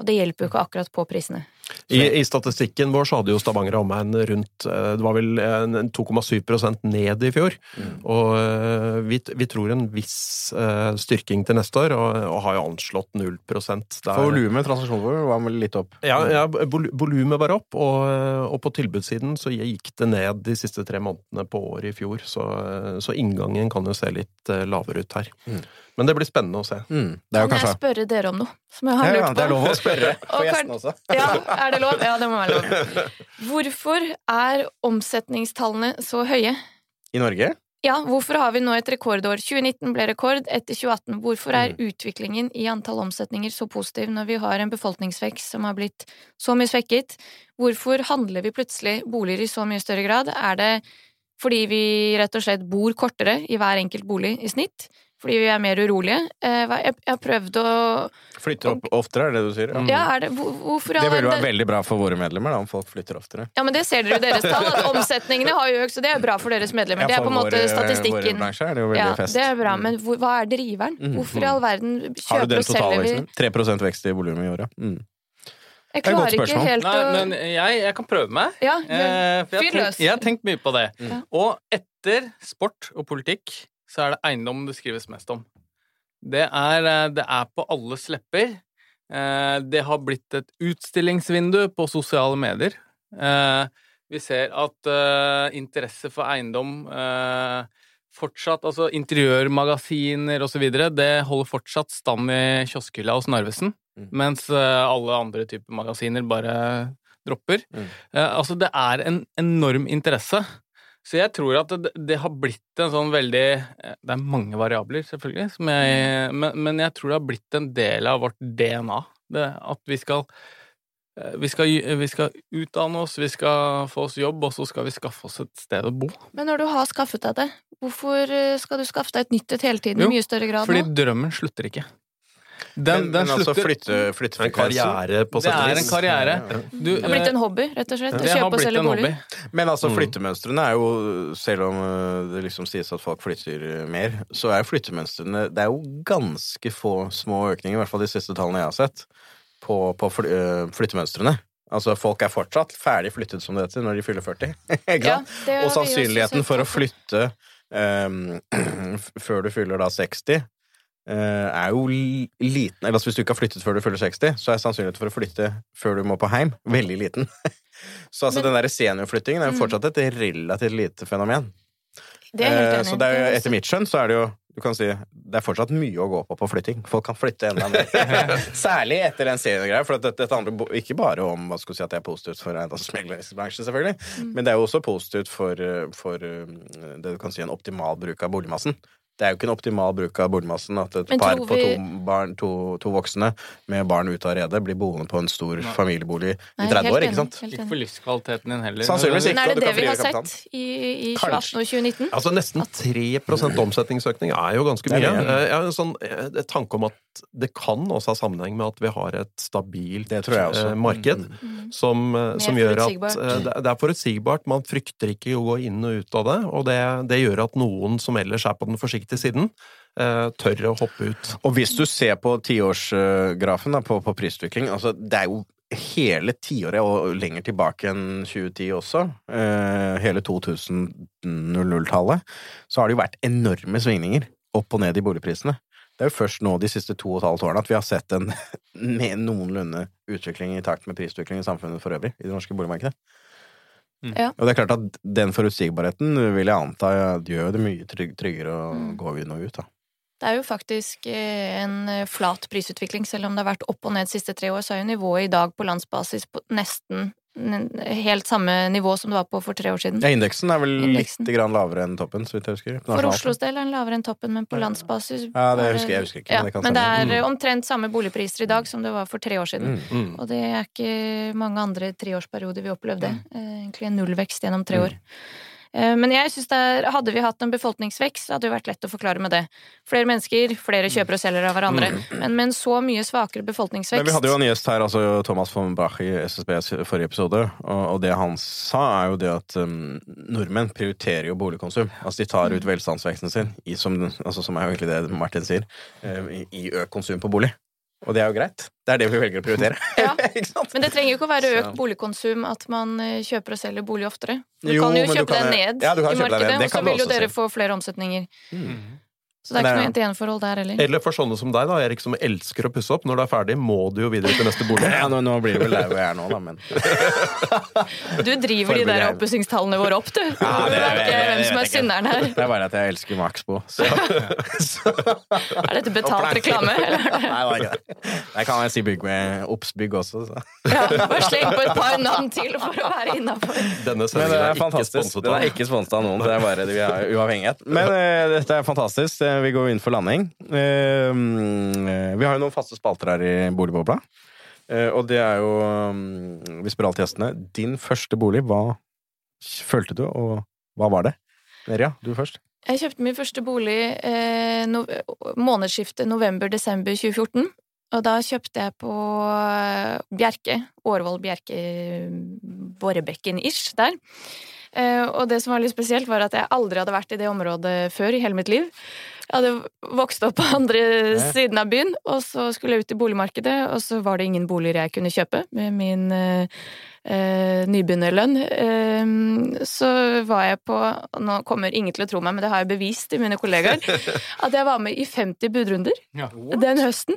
Og det hjelper jo ikke akkurat på prisene. I, I statistikken vår så hadde jo Stavanger og omegn rundt eh, Det var vel en- en 2,7% ned i fjor. Og eh, vi, vi tror en viss eh, styrking til neste år, og, og har jo anslått 0% der. For volumet, transaksjonsvolumet, var vel litt opp. Ja, ja volumet var opp, og, og på tilbudssiden så gikk det ned de siste tre månedene på året i fjor. Så, så inngangen kan jo se litt lavere ut her. Mm. Men det blir spennende å se. Mm. Det er jo Kan jeg spørre dere om noe som jeg har ja, lurt ja, på? Det er lov å spørre på for gjestene også. Ja, er det lov? Ja, det må være lov. Hvorfor er omsetningstallene så høye? I Norge? Ja, hvorfor har vi nå et rekordår? 2019 ble rekord etter 2018. Hvorfor er utviklingen i antall omsetninger så positiv når vi har en befolkningsvekst som har blitt så mye svekket? Hvorfor handler vi plutselig boliger i så mye større grad? Er det fordi vi rett og slett bor kortere i hver enkelt bolig i snitt? Fordi vi er mer urolige? Eh, Jeg har prøvd å Flytter opp oftere, er det du sier? Ja. Ja, er det Hvorfor Det vil jo være veldig bra for våre medlemmer, da, om folk flytter oftere. Ja, men det ser dere jo i deres tall, at omsetningene har jo økt, så det er bra for deres medlemmer. det er på en måte statistikken. Våre bransjer er det jo veldig Ja, fest. det er bra, men hvor, hva er driveren? Mm. Hvorfor i all verden Har du kjøper og selger vi totalveksten? 3 vekst i volumet i året. Mm. Jeg er klarer ikke helt å Nei, men jeg, jeg kan prøve meg. Ja, Eh, for jeg, Fyr løs. jeg har tenkt mye på det. Mm. Og etter sport og politikk så er det eiendom det skrives mest om. Det er, eh, det er på alles lepper. Eh, Det har blitt et utstillingsvindu på sosiale medier. Eh, Vi ser at interesse for eiendom fortsatt Altså interiørmagasiner osv. Det holder fortsatt stand i kioskhylla hos Narvesen, Mm. mens alle andre typer magasiner bare dropper. Mm. Altså, det er en enorm interesse. Så jeg tror at det, det har blitt en sånn veldig eh, Det er mange variabler, selvfølgelig, som jeg, men, men jeg tror det har blitt en del av vårt DNA. Det, at vi skal, eh, vi skal Vi skal utdanne oss, vi skal få oss jobb, og så skal vi skaffe oss et sted å bo. Men når du har skaffet deg det, hvorfor eh, skal du skaffe deg et nytt et hele tiden Jo, i mye større grad Fordi nå? drømmen slutter ikke. Den, men, den men altså flytte, flytte, En karriere, på Det sett og er en karriere. Du, Det har blitt eh, en hobby, rett og slett. Å det kjøpe og selge en bolig. Men altså, Mm. flyttemønstrene er jo, selv om øh, det liksom sies at folk flytter mer, så er flyttemønstrene Det er jo ganske få små økninger, i hvert fall de siste tallene jeg har sett, på, på fly, øh, flyttemønstrene. Altså, folk er fortsatt ferdig flyttet, som det heter, når de fyller 40. Ja, det Og sannsynligheten for å flytte um, før du fyller da 60 øh, er jo liten. Altså, hvis du ikke har flyttet før du fyller 60, så er sannsynligheten for å flytte før du må på heim, veldig liten. Så altså, Men- den der seniorflyttingen er jo Mm. fortsatt et relativt lite fenomen. Det er helt Eh, enig. Så det er jo, er etter mitt skjønn så er det jo du kan si, det er fortsatt mye å gå på på flytting. Folk kan flytte enda mer. Særlig etter den seniorgreia. For dette, dette handler ikke bare om hva skal si, at det er positivt for eiendomsmeglerbransjen, selvfølgelig, Mm. men det er jo også positivt for, eh, for eh, det du kan si en optimal bruk av boligmassen. Det er jo ikke en optimal bruk av boligmassen at et par vi... på to, barn, to, to voksne med barn ute av redet blir boende på en stor Nei. familiebolig i 30 helt år, ikke sant? Ikke for livskvaliteten din heller. Sannsynligvis ikke. Men er det det vi har sett i, i 2018 og 2019? Altså Nesten 3 omsetningsøkning er jo ganske Det er mye. Eh, Jeg har en sånn eh, tanke om at det kan også ha sammenheng med at vi har et stabilt Det tror jeg også. eh, marked. Mm. Mm. Som, som gjør at det er forutsigbart. Man frykter ikke å gå inn og ut av det, og det, det gjør at noen som ellers er på den forsiktige siden, eh, tør å hoppe ut. Og hvis du ser på tiårsgrafen på, på prisutvikling, altså det er jo hele tiåret og lenger tilbake enn 2010 også, eh, hele 2000-tallet, så har det jo vært enorme svingninger opp og ned i boligprisene. Det er jo først nå de siste to og et halvt årene at vi har sett en noenlunde utvikling i takt med prisutvikling i samfunnet for øvrig, i det norske boligmarkedet. Mm. Ja. Og det er klart at den forutsigbarheten vil jeg anta gjør det mye trygg, tryggere å Mm. gå inn og ut, da. Det er jo faktisk eh, en eh, flat prisutvikling, selv om det har vært opp og ned de siste tre år, så er jo nivået i dag på landsbasis på nesten helt samme nivå som det var på for tre år siden. Ja, indeksen er vel Indeksen. litt lavere enn toppen, så vidt jeg husker. For Oslos del er den lavere enn toppen, men på landsbasis Ja, det er husker jeg, jeg husker ikke, Ja, men det kan men det er mm. omtrent samme boligpriser i dag som det var for tre år siden. Mm. Mm. Og det er ikke mange andre treårsperioder vi opplevde. Eh, Egentlig en nullvekst gjennom tre Mm. år. Eh, Men jeg synes det er, hadde vi hatt en befolkningsvekst, hadde det vært lett å forklare med det. Flere mennesker, flere kjøper og selger av hverandre. Men med en så mye svakere befolkningsvekst Men vi hadde jo en gjest her, altså Thomas von Bach i SSBs forrige episode, og, det han sa, er jo det at um, nordmenn prioriterer jo boligkonsum. Altså de tar ut velstandsveksten sin, i, som, altså, som er jo egentlig det Martin sier, eh, i, i økt konsum på bolig. Og det er jo greit. Det er det vi velger å prioritere. Ja. ikke sant? Men det trenger jo ikke å være økt boligkonsum at man eh, kjøper og selger bolig oftere. Du Jo, kan jo kjøpe deg ned Ja, i ned. markedet, og så vil jo dere se. få flere omsetninger. Mm. Så det er ikke er- noe en-til-en-forhold der heller. Eller for sånne som deg, da, Erik, som elsker å pusse opp. Når du er ferdig, må du jo videre til neste bolig. Ja, nå, nå blir det vel der hvor jeg er nå, da, men Du driver de der oppussingstallene våre opp, du. Ja, det- jeg- ikke hvem som er ikke. synderen her. det er bare at jeg elsker Maxbo. Så. Er dette betalt reklame? Eller? Nei, det er ikke det. Jeg kan si bygg med Obs bygg også. Så. Ja, bare sleng på et par navn til for å være innafor. Denne Men det sendingen er er ikke sponset av er ikke sponset av noen. Det er bare vi har uavhengighet. Men uh, dette er fantastisk. Eh, Vi går inn for landing. Eh, mm, vi har jo noen faste spalter her i Boligbobla. Eh, og det er jo mm, Vi spør alltid gjestene. Din første bolig, hva følte du, og hva var det? Neria, du først. Jeg kjøpte min første bolig eh, no månedsskiftet november-desember 2014. Og da kjøpte jeg på eh, Bjerke. Årvoll Bjerke Borrebekken-ish der. Eh, og det som var litt spesielt, var at jeg aldri hadde vært i det området før i hele mitt liv. Jeg hadde vokst opp på andre siden av byen, og så skulle jeg ut i boligmarkedet, og så var det ingen boliger jeg kunne kjøpe med min eh, eh, nybegynnerlønn. Eh, så var jeg på Nå kommer ingen til å tro meg, men det har jeg bevist til mine kollegaer. At jeg var med i 50 budrunder Ja. den høsten.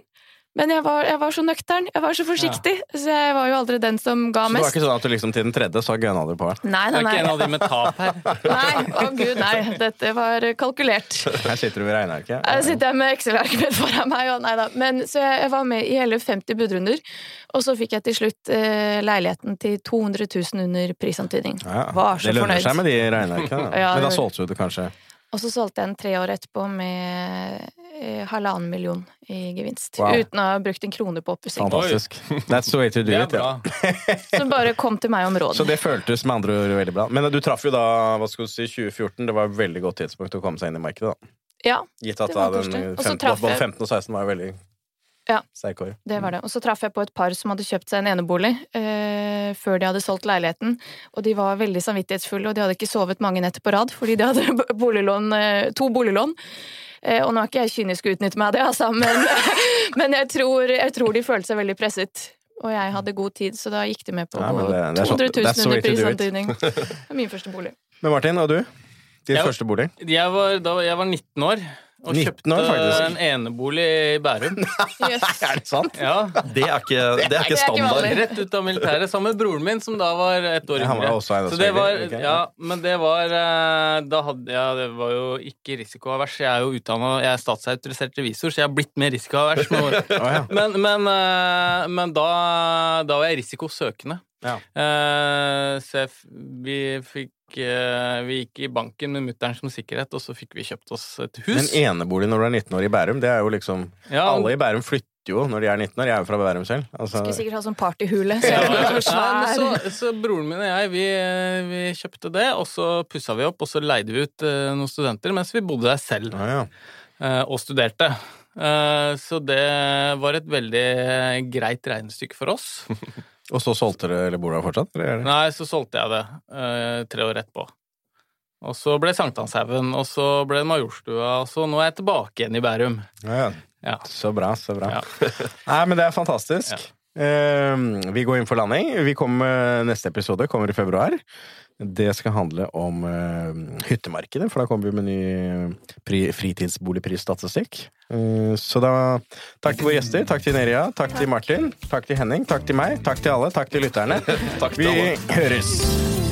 Men jeg var, jeg var så nøktern, jeg var så forsiktig, så jeg var jo aldri den som ga mest. Så det var mest. ikke sånn at du liksom til den tredje så gønna du på? Nei, nei, nei, Det er ikke en av de med tap her. Nei, å gud, nei. Dette var kalkulert. Her sitter du med regnearket. Her sitter jeg med Excel-arket mitt foran meg, og nei da. Men, så jeg, jeg var med i hele 50 budrunder, og så fikk jeg til slutt eh, leiligheten til 200 000 under prisantydning. Ja, Var så det lønner fornøyd. seg med de regnearkene. Ja, Men da solgte du det kanskje? Og så solgte jeg den tre år etterpå med halvannen million i gevinst. Wow. Uten å ha brukt en krone på oppussing. Fantastisk. That's the way to do it. Ja. Så bare kom til meg om råd. Så det føltes med andre ord veldig bra. Men du traff jo da hva skal du si, 2014. Det var et veldig godt tidspunkt å komme seg inn i markedet. da. Ja, Gitt at Det da var den. Og så 15, traff både jeg- 15 og 16 var jo veldig Ja. Seikor. det var det. Og så traff jeg på et par som hadde kjøpt seg en enebolig eh, før de hadde solgt leiligheten. Og de var veldig samvittighetsfulle, og de hadde ikke sovet mange netter på rad fordi de hadde boliglån, eh, to boliglån. Eh, og nå er ikke jeg kynisk og utnytter meg av det, altså, men, men jeg, tror, jeg tror de følte seg veldig presset. Og jeg hadde god tid, så da gikk de med på Ja, det- det er 200 sånn- that's the 000 under prisantydning. Det er min første bolig. Men Martin, og du? Din Jeg- første bolig? Jeg var, da, jeg var 19 år og 19 kjøpte faktisk. en enebolig i Bærum. Yes. Er det sant? Ja, Det er ikke, det er ikke standard. Rett ut av militæret, sammen med broren min, som da var ett år yngre. Så det var, ja, men det var eh, Da hadde jeg Det var jo ikke risikoavers. Jeg er jo utdanna Jeg er statsautorisert revisor, så jeg har blitt mer risikoavers med året. Men, men, eh, men da, da var jeg risikosøkende. Ja. Uh, så jeg, vi fikk uh, Vi gikk i banken med mutter'n som sikkerhet, og så fikk vi kjøpt oss et Men hus. enebolig når du er 19 år i Bærum, det er jo liksom Ja, Alle i Bærum flytter jo når de er 19 år. Jeg er jo fra Bærum selv. Altså, Skulle sikkert ha sånn partyhule. Så Ja, så, så broren min og jeg, vi, vi kjøpte det, og så pussa vi opp, og så leide vi ut uh, noen studenter mens vi bodde der selv ja, ja. Uh, og studerte. Uh, så det var et veldig greit regnestykke for oss. Og så solgte dere, eller bor dere fortsatt? Eller er? Nei, så solgte jeg det eh, tre år etterpå. Og så ble Sankthanshaugen, og så ble det Majorstua, og så nå er jeg tilbake igjen i Bærum. Ja, ja. Ja. Så bra, så bra. Ja. Nei, men det er fantastisk. Eh, vi går inn for landing. Vi kommer, neste episode kommer i februar. Det skal handle om uh, hyttemarkedet, for da kommer vi med ny pri, fritidsboligprisstatistikk. Uh, så da Takk til våre gjester. Takk til Neria. Takk til Martin. Takk til Henning. Takk til meg. Takk til alle. Takk til lytterne. Takk til Vi alle. høres.